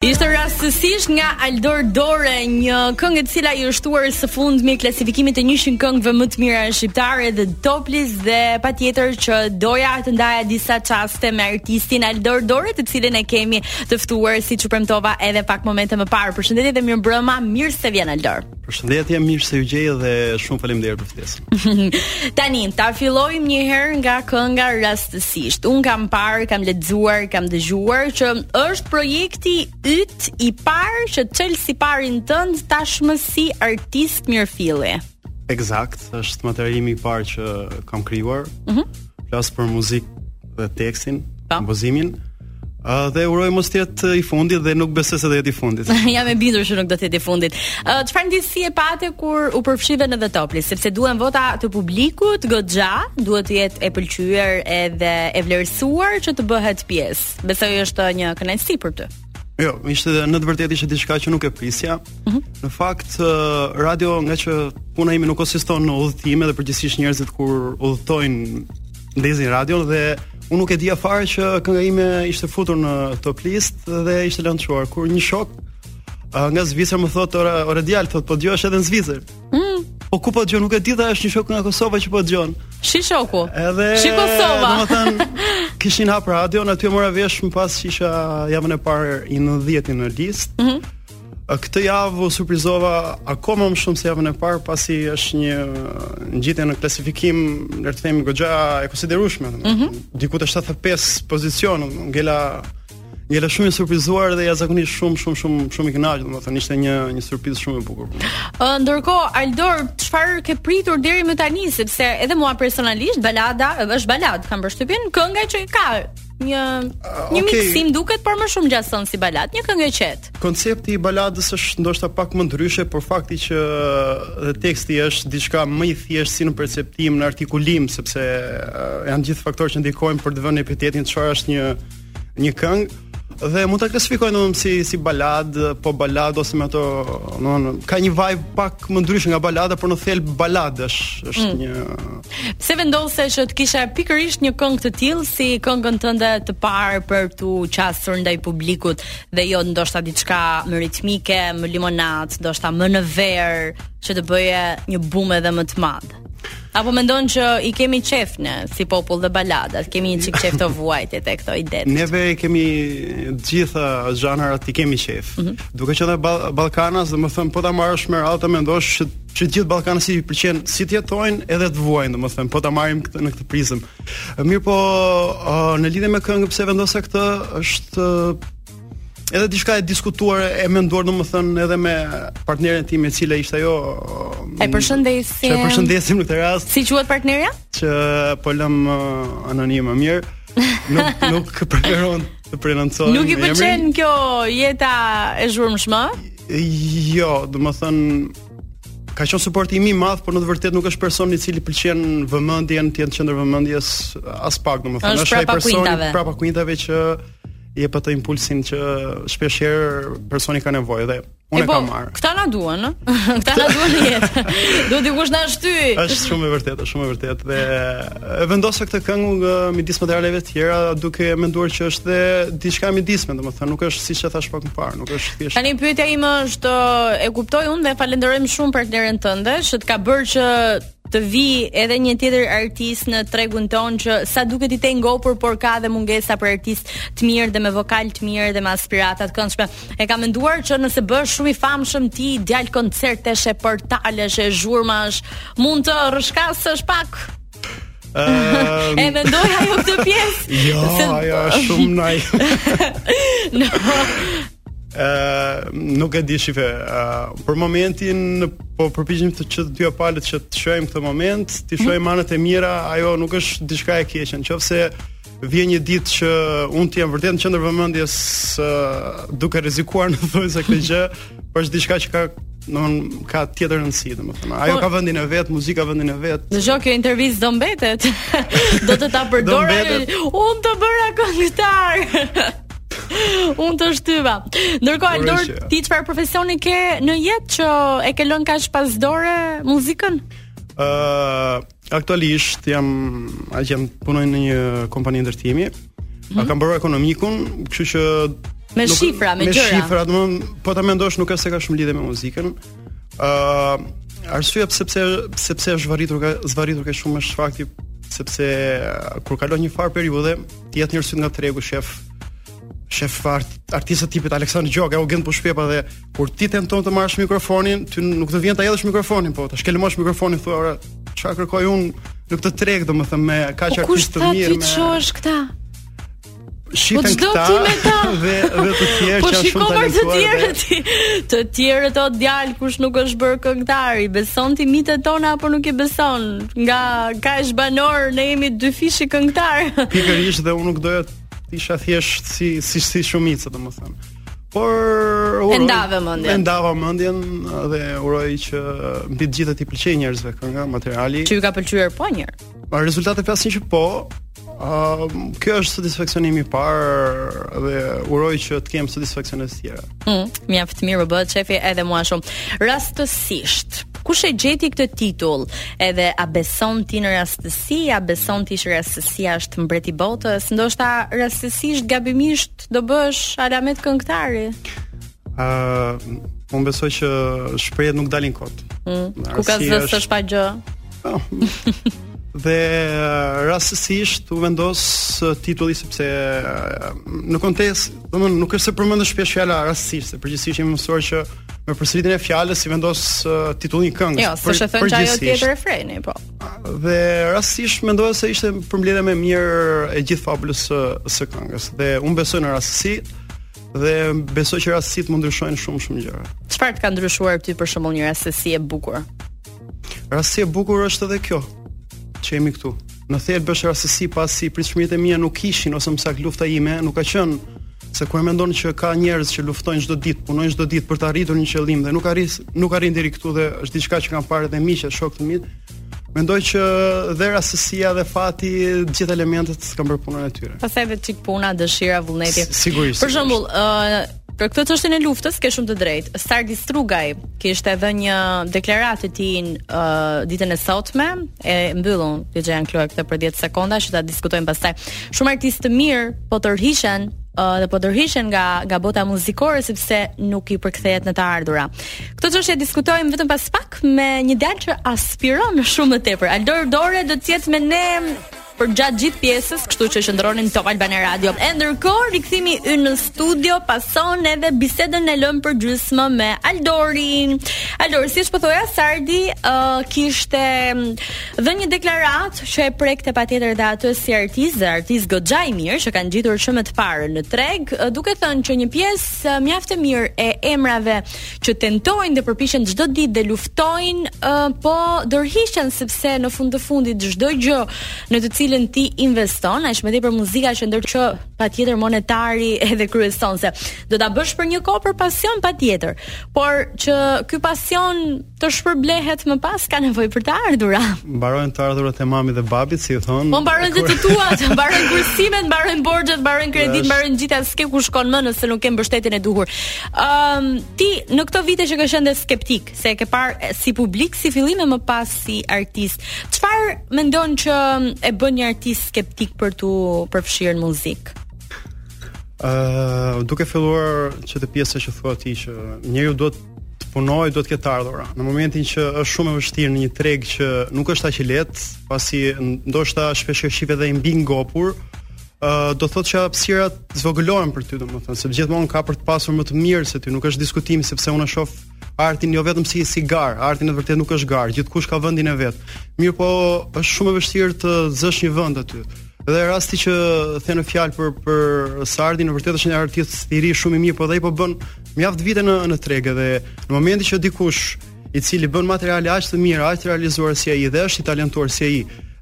Ishte rastësisht nga Aldor Dore, një këngë e cila i është shtuar së fundmi klasifikimit të 100 këngëve më të mira shqiptare në Top List dhe patjetër që doja të ndaja disa çaste me artistin Aldor Dore, të cilin e kemi të ftuar siç u premtova edhe pak momente më parë. Përshëndetje dhe mirëmbrëma, mirë se vjen Aldor. Përshëndetje, mirë se ju gjej dhe shumë faleminderit. Tani ta fillojmë një herë nga kënga rastësisht. Un kam parë, kam lexuar, kam dëgjuar që është projekti yt i parë që çel siparin tënd tashmë si artist mirëfilli. Eksakt, është materiali im i parë që kam krijuar. Mhm. Mm Flas për muzikë dhe tekstin, po. kompozimin. Uh, dhe uroj mos të jetë i fundit dhe nuk besoj se do jetë i fundit. Jam e bindur që nuk do të jetë i fundit. Uh, Çfarë uh, ndjesie pate kur u përfshive në Top List, sepse duhen vota të publikut, goxha, duhet të jetë e pëlqyer edhe e vlerësuar që të bëhet pjesë. Besoj është një kënaqësi për ty. Jo, ishte dhe në të vërtetë ishte diçka që nuk e prisja. Mm -hmm. Në fakt, uh, radio ngaqë puna ime nuk konsiston në udhëtime dhe përgjithsisht njerëzit kur udhëtojnë ndezin radion dhe unë nuk e dija fare që kënga ime ishte futur në top list dhe ishte lançuar kur një shok uh, nga Zvicra më thotë ore ore djalë thotë po dëgjosh edhe në Zvicër. Mm. Po ku po e dëgjon? Nuk e di tha është një shok nga Kosova që po dëgjon. Shih shoku. Edhe shih Kosova. Domethënë kishin hap radio, aty mora vesh më pas që isha javën e parë i 90 në list. Mm -hmm. Këtë javë u surprizova akoma më shumë se javën e parë pasi është një ngjitje në klasifikim, le të themi goxha e konsiderueshme. Mm -hmm. Diku te 75 pozicion, ngela ngela shumë i surprizuar dhe jashtëzakonisht shumë shumë shumë shumë i kënaqur, domethënë ishte një një surprizë shumë e bukur. Ë ndërkohë Aldor, çfarë ke pritur deri më tani sepse edhe mua personalisht balada, është balad, kam përshtypjen kënga që ka Një uh, një okay. miksim duket, por më shumë ngjason si balad, një këngë e qetë. Koncepti i baladës është ndoshta pak më ndryshe, por fakti që dhe teksti është diçka më i thjeshtë si në perceptim, në artikulim, sepse uh, janë gjithë faktorë që ndikojnë për të vënë epitetin çfarë është një një këngë dhe mund ta klasifikojmë domethënë si si balad, po balad ose me ato, domethënë ka një vibe pak më ndryshe nga balada, por në thelb balad është është mm. një Pse vendose që të kishe pikërisht një këngë të tillë si këngën tënde të parë për t'u qasur ndaj publikut dhe jo ndoshta diçka më ritmike, më limonadë, ndoshta më në verë që të bëje një bum edhe më të madh. Apo mendon që i kemi qef ne si popull dhe baladat, kemi një çik qef vuajtjet e këto ide. Neve i kemi gjitha zhanrat i kemi qef. Mm -hmm. Duke qenë ballkanas, domethënë po ta marrësh me radhë mendosh që që të gjithë ballkanasit i pëlqen si të jetojnë edhe të vuajnë, domethënë, po ta marrim këtë në këtë prizëm. Mirëpo, uh, në lidhje me këngën pse vendosa këtë është uh, edhe diçka e diskutuar e menduar domethënë edhe me partneren time e cila ishte ajo uh, E përshëndesim. E përshëndesim në këtë rast. Si quhet partnerja? Që po e lëmë uh, anonime më mirë. Nuk nuk preferon të prononcohet. Nuk i pëlqen kjo jeta e zhurmshme? Jo, domethënë ka qenë suporti im i madh, por në të vërtetë nuk është person i cili pëlqen vëmendjen, të jetë në qendër të vëmendjes aspak, domethënë është ai personi prapa kuintave që jep atë impulsin që shpesh herë personi ka nevojë dhe Unë e, po, e kam marrë. Këta na duan, ë? Këta na duan në jetë. Duhet dikush të na shtyjë. Është shumë e vërtetë, shumë e vërtetë dhe e vendosa këtë këngë midis materialeve të tjera duke menduar që është dhe diçka e ndërmjetme, domethënë nuk është siç e thashë pak më parë, nuk është thjesht. Tani pyetja ime është e kuptoj unë dhe e falenderojmë shumë partneren tënde që të ka bërë që të vijë edhe një tjetër artist në tregun tonë që sa duket i tejngopur por ka dhe mungesa për artistë të mirë dhe me vokal të mirë dhe me aspirata të këndshme. E ke menduar që nëse bëhesh shumë i famshëm ti djalë koncertesh e portalesh e zhurmash, mund të rrëshkasësh pak. Um, e mendon ajo këtë pjesë. Jo, se... ajo është shumë naj. no. Uh, nuk e di shife, uh, për momentin po përpiqemi të të dyja palët që të shohim këtë moment, të shohim mhm. anët e mira, ajo nuk është diçka e keqe, nëse vjen një ditë që unë të jem vërtet në qendër të vëmendjes uh, duke rrezikuar në thonjëza këtë gjë, por është diçka që ka, ka tjetër rëndësi domethënë. Ajo po, ka vendin e vet, muzika vendin e vet. Shiko, kjo intervistë do mbetet. do të ta përdorë. Unë të bëra këngëtar. Unë të shtyva. Ndërkohë Aldor, ti çfarë profesioni ke në jetë që e ke lënë kaq pas dore muzikën? Ëh, uh, Aktualisht jam agjent, punoj në një kompani ndërtimi. Mm -hmm. Kam bërë ekonomikun, kështu që me nuk, shifra, me, me gjëra. Me shifra, domthon, po ta mendosh nuk është se ka shumë lidhje me muzikën. Ë, uh, arsyeja pse pse sepse është zvarritur kaq, zvarritur kaq shumë është fakti sepse kur kalon një farë periudhe, ti je te njerëzit nga tregu sheh Sheh art, artistë të tipit Aleksandr Gjoka apo Gent Bushpepa dhe kur ti tenton të marrësh mikrofonin, ty nuk të vjen ta hedhësh mikrofonin, po ta shkelmosh mikrofonin thua ore, çfarë kërkoj unë në këtë treg, domethënë me kaq po, artistë të mirë. Po ku shiten këta? Shiten po këta dhe dhe të tjerë po që janë shumë të talentuar. Po të tjerët, dhe... të tjerët o djalë kush nuk është bërë këngëtar, i beson ti mitet tona apo nuk i beson? Nga kaq banorë, ne jemi dyfishi këngëtarë. Pikërisht dhe unë nuk doja isha thjesht si si si shumica domethënë. Por uroj, e ndava mendjen. E ndava mendjen dhe uroj që mbi të gjitha t'i pëlqejë njerëzve kënga, materiali. Që u ka pëlqyer po një. Po rezultatet flasin që po. Ëm, uh, kjo është satisfaksioni im i parë dhe uroj që të kem satisfaksione të tjera. Mm, mjaft mirë m'u bë qejfi edhe mua shumë. Rastësisht, kush e gjeti këtë titull? Edhe a beson ti në rastësi, a beson ti që rastësia është mbret i botës? Ndoshta rastësisht gabimisht do bëhesh alamet këngëtari. Ëh, uh, unë besoj që shprehjet nuk dalin kot. Mm, ku ka zë s'është... pa gjë? Oh. dhe rastësisht u vendos titulli sepse në kontekst, domthonë nuk është se përmendet shpesh fjala rastësisht, se përgjithësisht jemi mësuar që me përsëritjen e fjalës t'i vendos uh, titullin këngës. Jo, për, se thënë që ajo tjetër refreni, po. Dhe rastësisht mendova se ishte përmbledhja më e mirë e gjithë fabulës së, së këngës dhe un besoj në rastësi dhe besoj që rastësitë mund ndryshojnë shumë shumë gjëra. Çfarë të ka ndryshuar ty për shembull një rastësi e bukur? Rastësi e bukur është edhe kjo që jemi këtu. Në thelb është rastësi pasi pritshmëritë e mia nuk ishin ose më saktë lufta ime nuk ka qenë se kur e mendon që ka njerëz që luftojnë çdo ditë, punojnë çdo ditë për të arritur një qëllim dhe nuk arrin, nuk arrin deri këtu dhe është diçka që kam parë edhe miqtë, shokët e mi. Mendoj që dhe rastësia dhe fati të gjithë elementët kanë bërë punën e tyre. Pastaj vjen çik puna, dëshira, vullneti. Sigurisht. Për shembull, ë Për këtë çështjen e luftës ke shumë të drejtë. Sardi Strugaj kishte edhe një deklaratë të tij uh, ditën e sotme, e mbyllun që janë kluar këtë për 10 sekonda që ta diskutojmë pastaj. Shumë artistë të mirë po tërhiqen uh, dhe po tërhiqen nga nga bota muzikore sepse nuk i përkthehet në të ardhura. Këtë çështje diskutojmë vetëm pas pak me një djalë që aspiron shumë më tepër. Aldor Dore do të jetë me ne për gjatë gjithë pjesës, kështu që qëndroni në Top Albania Radio. E ndërkohë rikthimi ynë në studio pason edhe bisedën e lënë për gjysmë me Aldorin. Aldor, siç po thoja Sardi, uh, kishte mm, dhënë një deklaratë që e prekte patjetër dhe atë si artist dhe artist goxha i mirë që ka ngjitur që më të parë në treg, uh, duke thënë që një pjesë uh, mjaft e mirë e emrave që tentojnë dhe përpiqen çdo ditë dhe luftojnë uh, po dorëhiqen sepse në fund të fundit çdo gjë në të cilën ti investon, aq më tepër muzika që ndonëse patjetër monetari edhe kryeson se do ta bësh për një kohë për pasion patjetër, por që ky pasion Të shpërblehet më pas ka nevojë për të ardhura. Mbarojnë të ardhurat e mamit dhe babit, si i thonë. Po mbarojnë dhe të tuat, mbarojnë kursimet, mbarojnë borxhet, mbarojnë kreditë, mbarojnë gjitha, s'ke ku shkon më nëse nuk ke mbështetjen e duhur. Ëm um, ti në këto vite që ke qenë skeptik, se e ke parë si publik, si fillim e më pas si artist. Çfarë mendon që e bën një artist skeptik për t'u përfshirë në muzikë? Ëh, uh, duke filluar që te pjesa që thua ti që njeriu duhet të punojë duhet të ketë të ardhura. Në momentin që është shumë e vështirë në një treg që nuk është aq i lehtë, pasi ndoshta shpesh shifet edhe i mbingopur, ë uh, do thotë që hapësirat zvogëlohen për ty, domethënë, se gjithmonë ka për të pasur më të mirë se ty, nuk është diskutim sepse unë e shoh artin jo vetëm si si garë, arti në vërtetë nuk është garë, gjithkush ka vendin e vet. Mirëpo, është shumë e vështirë të zësh një vend aty. Dhe rasti që the në fjalë për për Sardin në vërtetë është një artist i ri shumë i mirë, por ai po bën mjaft vite në në treg dhe në momentin që dikush i cili bën materiale aq të mira, aq të realizuara si ai dhe është i talentuar si ai,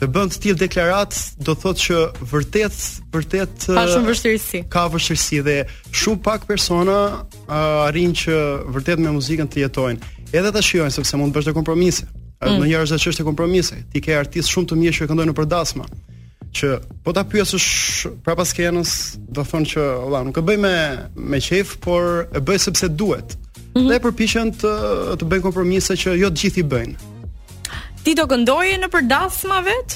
dhe bën të tillë deklaratë, do thotë që vërtet vërtet ka shumë vështirësi. Ka vështirësi dhe shumë pak persona uh, arrijnë që vërtet me muzikën të jetojnë. Edhe ta shijojnë sepse mund të bësh dhe kompromise. Mm. Nëse është çështje kompromisi. Ti ke artistë shumë të mirë që këndojnë nëpër dasma. që po ta pyesësh prapa skenës, do thonë që valla nuk e bëj me me qejf, por e bëj sepse duhet. Mm -hmm. Dhe përpiqen të të bëjnë kompromise që jo të gjithë i bëjnë. Ti do këndoje nëpër dasma vetë?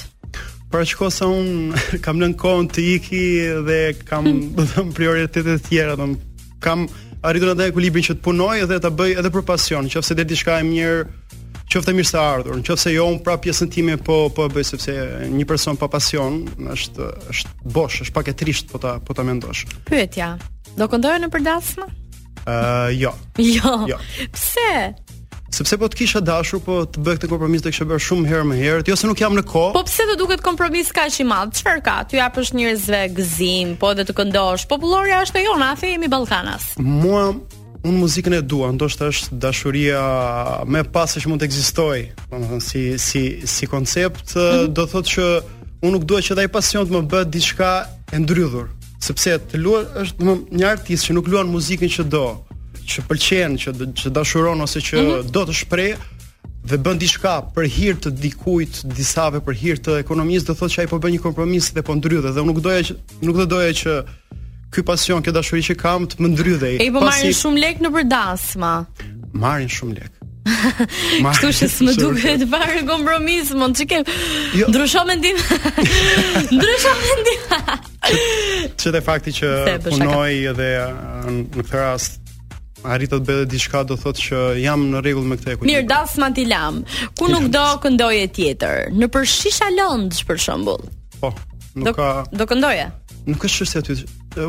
Pavarësisht se unë kam lënë kohën të ikë dhe kam mm. dhënë prioritete të tjera, dhe kam arritur atë ekuilibrin që të punoj dhe ta bëj edhe për pasion, nëse del diçka e mirë, qoftë e mirëseardhur, nëse jo unë prapë pjesën time po po e bëj sepse një person pa pasion është është bosh, është pak e trisht po ta po ta mendosh. Pyetja, do këndoje nëpër dasma? Ëh, uh, jo. Jo. jo. Pse? Sepse po të kisha dashur, po të bëja këtë kompromis do kisha bërë shumë herë më herët, jo se nuk jam në kohë. Po pse të duket kompromis kaq i madh? Çfarë ka? T'u japësh njerëzve gëzim, po edhe të këndosh. Popullorja është e jona, edhe jemi ballkanas. Mua unë muzikën e dua, ndoshta është dashuria më e pastër që mund të ekzistojë, domethënë si si si koncept, mm -hmm. do thotë që unë nuk dua që ai pasion të më bëhet diçka e ndrydhur. sepse të luan është domethënë një artist që nuk luan muzikën që do, që pëlqen, që që dashuron ose që mm -hmm. do të shprehë dhe bën diçka për hir të dikujt, disave për hir të ekonomisë, do thotë që ai po bën një kompromis dhe po ndrydhet dhe unë nuk doja që nuk do doja që ky pasion, kjo dashuri që kam të më ndrydhej. E po pasi... marrin shumë lek nëpër dasma. Marrin shumë lek. Kështu që s'më duket fare kompromis, mund të kem. Jo. Ndryshon mendim. Ndryshon mendim. Që dhe fakti që punoj dhe në këtë rast arrita të bëj diçka do thotë që jam në rregull me këtë ekuilibër. Mirë, dasmat i lam, ku nuk do këndoje tjetër? Nëpër Shisha Lounge për shembull. Po, nuk do, ka Do këndoje. Nuk është çështje aty.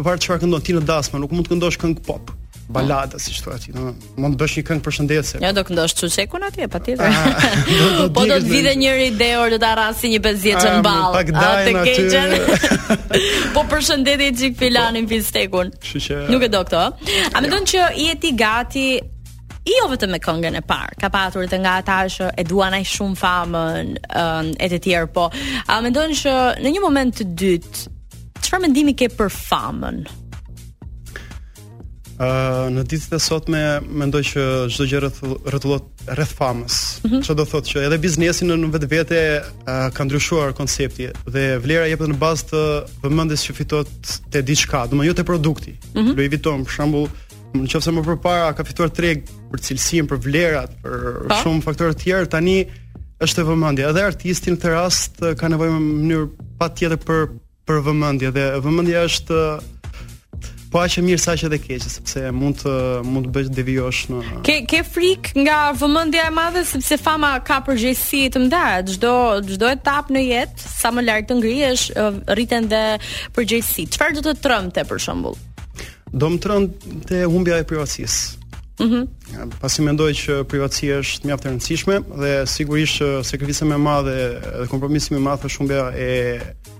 Varet çfarë këndon ti në dasmë, nuk mund të këndosh këngë pop, balada siç thua ti, domethënë. mund të bësh një këngë përshëndetëse. Ja do këndosh çuçekun atje patjetër. Ah, po do të vijë dhe një i dehur do ta rrasi një pesëdhjetëshe në ballë. Pak dajën aty. Po përshëndetje çik filanin po, fistekun. Kështu që nuk i do këto. A mendon që je ti gati i jo vetëm me këngën e parë, ka patur edhe nga ata që e duan ai shumë famën um, e të tjerë, po a mendon që në një moment të dytë çfarë mendimi ke për famën? Uh, në ditët e sotme mendoj që çdo gjë rrotullohet rreth famës. Ça mm -hmm. do thotë që edhe biznesi në vetvete uh, ka ndryshuar koncepti dhe vlera jepet në bazë të vëmendjes që fiton te diçka, domethënë jo te produkti. Mm -hmm. Louis Vuitton për shembull, në qoftë se më përpara ka fituar treg për cilësinë, për vlerat, për pa? shumë faktorë të tjerë, tani është e vëmendja. Edhe artisti në këtë rast ka nevojë në mënyrë patjetër për për vëmendje dhe vëmendja është po aq e mirë sa që edhe keq, sepse mund të mund të bëjë të devijosh në Ke ke frikë nga vëmendja e madhe sepse fama ka përgjegjësi të mëdha. Çdo çdo etapë në jetë, sa më lart të ngrihesh, rriten dhe përgjegjësi. Çfarë do të trembte për shembull? Do më trembte humbja e privatësisë. Mhm. Mm Pasi mendoj që privatësia është mjaft e rëndësishme dhe sigurisht që sakrifica më e madhe dhe kompromisi më i madh është humbja e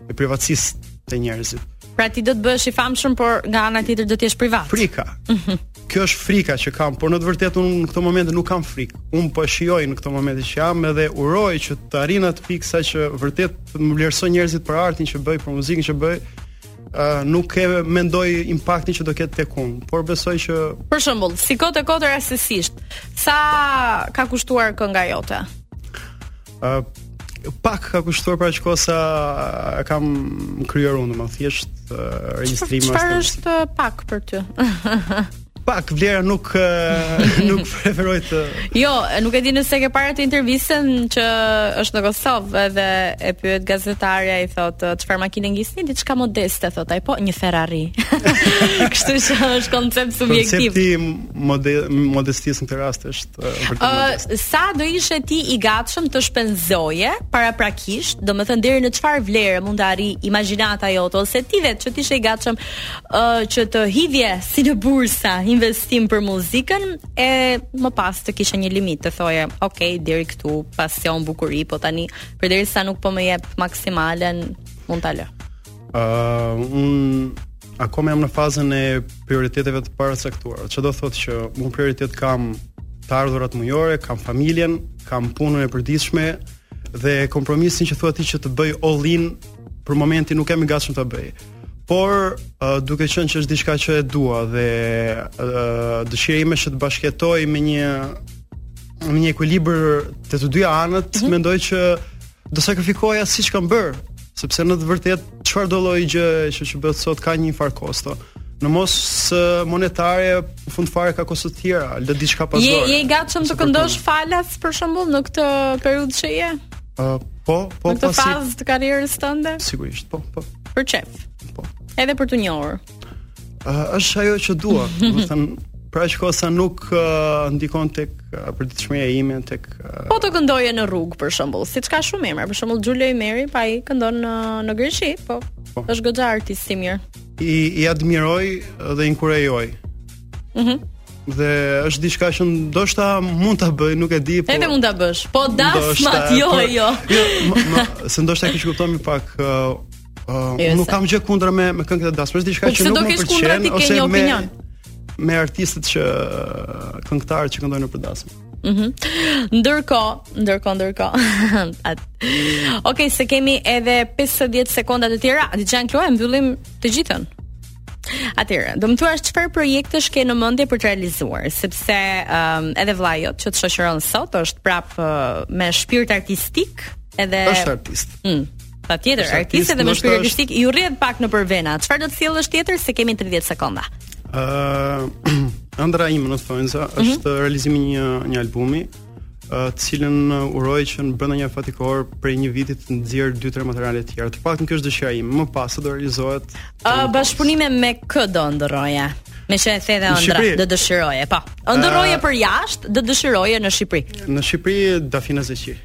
e privatësisë te njerëzit. Pra ti do të bëhesh i famshëm, por nga ana tjetër do të jesh privat. Frika. Mhm. Kjo është frika që kam, por në të vërtetë unë në këtë moment nuk kam frikë. Unë po e shijoj këtë moment që jam edhe uroj që të arrij në atë pikë sa që vërtet të më vlerësojnë njerëzit për artin që bëj, për muzikën që bëj, uh, nuk e mendoj impaktin që do ketë tek unë, por besoj që Për shembull, si kot së koti rastësisht, sa ka kushtuar kënga jote? Ë uh, pak ka kushtuar praktikisht se e kam krijuar unë, më thjesht uh, regjistrim është. Çfarë është pak për ty? pak vlera nuk nuk preferoj të Jo, nuk e di nëse ke parë atë intervistën që është në Kosovë dhe e pyet gazetarja i thotë çfarë makine ngisni diçka modeste thotë ai po një Ferrari. Kështu që është koncept subjektiv. Koncepti i modestisë në këtë rast është vërtet modest. Uh, sa do ishe ti i gatshëm të shpenzoje paraprakisht, domethënë deri në çfarë vlere mund të arrijë imagjinata jote, ose ti vetë që të ishe i gatshëm uh, që të hidhje si në bursa investim për muzikën, e më pas të kishe një limit të thoje, ok, deri këtu, pasion, bukuri, po tani, përderisa nuk po më jep maksimalen, mund ta lë. Ëh, uh, un akoma jam në fazën e prioriteteve të paracaktuara. Çka do thotë që un prioritet kam të ardhurat mujore, kam familjen, kam punën e përditshme dhe kompromisin që thua ti që të bëj all in për momentin nuk jam i gatshëm ta bëj. Por uh, duke qenë që është diçka që e dua dhe uh, dëshira ime është të bashkëjetoj me një me një ekuilibër të të dyja anët, mm -hmm. mendoj që Do sakrifikoja siç kam bërë, sepse në të vërtetë çfarëdo lloj gjë që që bëhet sot ka njëfarë kosto. Në mos monetare, në fund fare ka kosto të tjera, lë diçka pas dore. Je je i gatshëm të këndosh falas për shembull në këtë periudhë që je? Uh, po, po, po. Në këtë fazë të karrierës tënde? Sigurisht, po, po. Për qejf. Po. Edhe për t'u njohur. Uh, është ajo që dua, do të thënë për aq kohë sa nuk uh, ndikon tek uh, përditshmëria ime tek uh... po të këndoje në rrugë për shembull siç ka shumë emra për shembull Xhulio Imeri po ai këndon në në Greqi po, po. është goxha artist i mirë i, i admiroj dhe inkurajoj mhm mm dhe është diçka që ndoshta mund ta bëj, nuk e di, po. Edhe mund ta bësh. Po dasmat jo, jo. jo më, më, se ndoshta keqkuptohemi pak uh, Uh, yes. nuk kam gjë kundra me me këngët e dasmës, thjesht po që nuk më pëlqen ose me me artistët që këngëtarët që këndojnë për dasma. Mhm. Mm ndërkohë, ndërkohë, ndërkohë. Okej, okay, se kemi edhe 50 sekonda të tjera, dhe tentojmë ta mbyllim të gjithën. Atëherë, do më thuash çfarë projektesh ke në mendje për të realizuar, sepse um, edhe vllai jot që të shoqëron sot është prap uh, me shpirt artistik, edhe është artist. Mm. Patjetër, artistë dhe me shpirt artistik, ju rrjedh pak nëpër vena. Çfarë do të sjellësh tjetër, se kemi 30 sekonda? Uh, Ëndrra ime në thonjëza, mm -hmm. është realizimi i një, një albumi, uh, të cilin uroj që brenda një afati kohor prej një viti të nxjerr 2-3 materiale të tjera. Të paktën kjo është dëshira ime, më pas se do realizohet A bashkëpunime me kë do ëndërroje? Meqë e the dhe ëndrra, do dëshiroje, po. Ëndërroja për jashtë, do dëshiroja në Shqipëri. Në Shqipëri Dafina Zeqiri.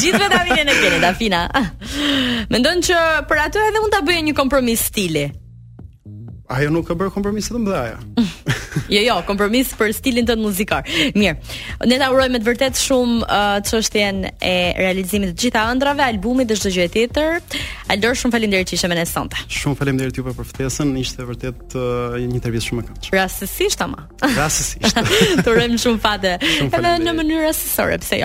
Gjithë me Dafinën e keni, Dafina. Mendon që për atë edhe mund ta bëje një kompromis stili. Ajo nuk ka bërë kompromise të mëdha. jo, jo, kompromis për stilin tënd muzikor. Mirë. Ne ta urojmë me të vërtetë shumë uh, çështjen uh, e realizimit të të gjitha ëndrrave, albumit dhe çdo gjë tjetër. Aldor, shumë faleminderit që ishe me ne sonte. Shumë faleminderit juve për ftesën, ishte vërtet uh, një intervistë shumë e këndshme. Rastësisht ama. Rastësisht. të urojmë shumë fate. Edhe në mënyrë rastësore, pse jo.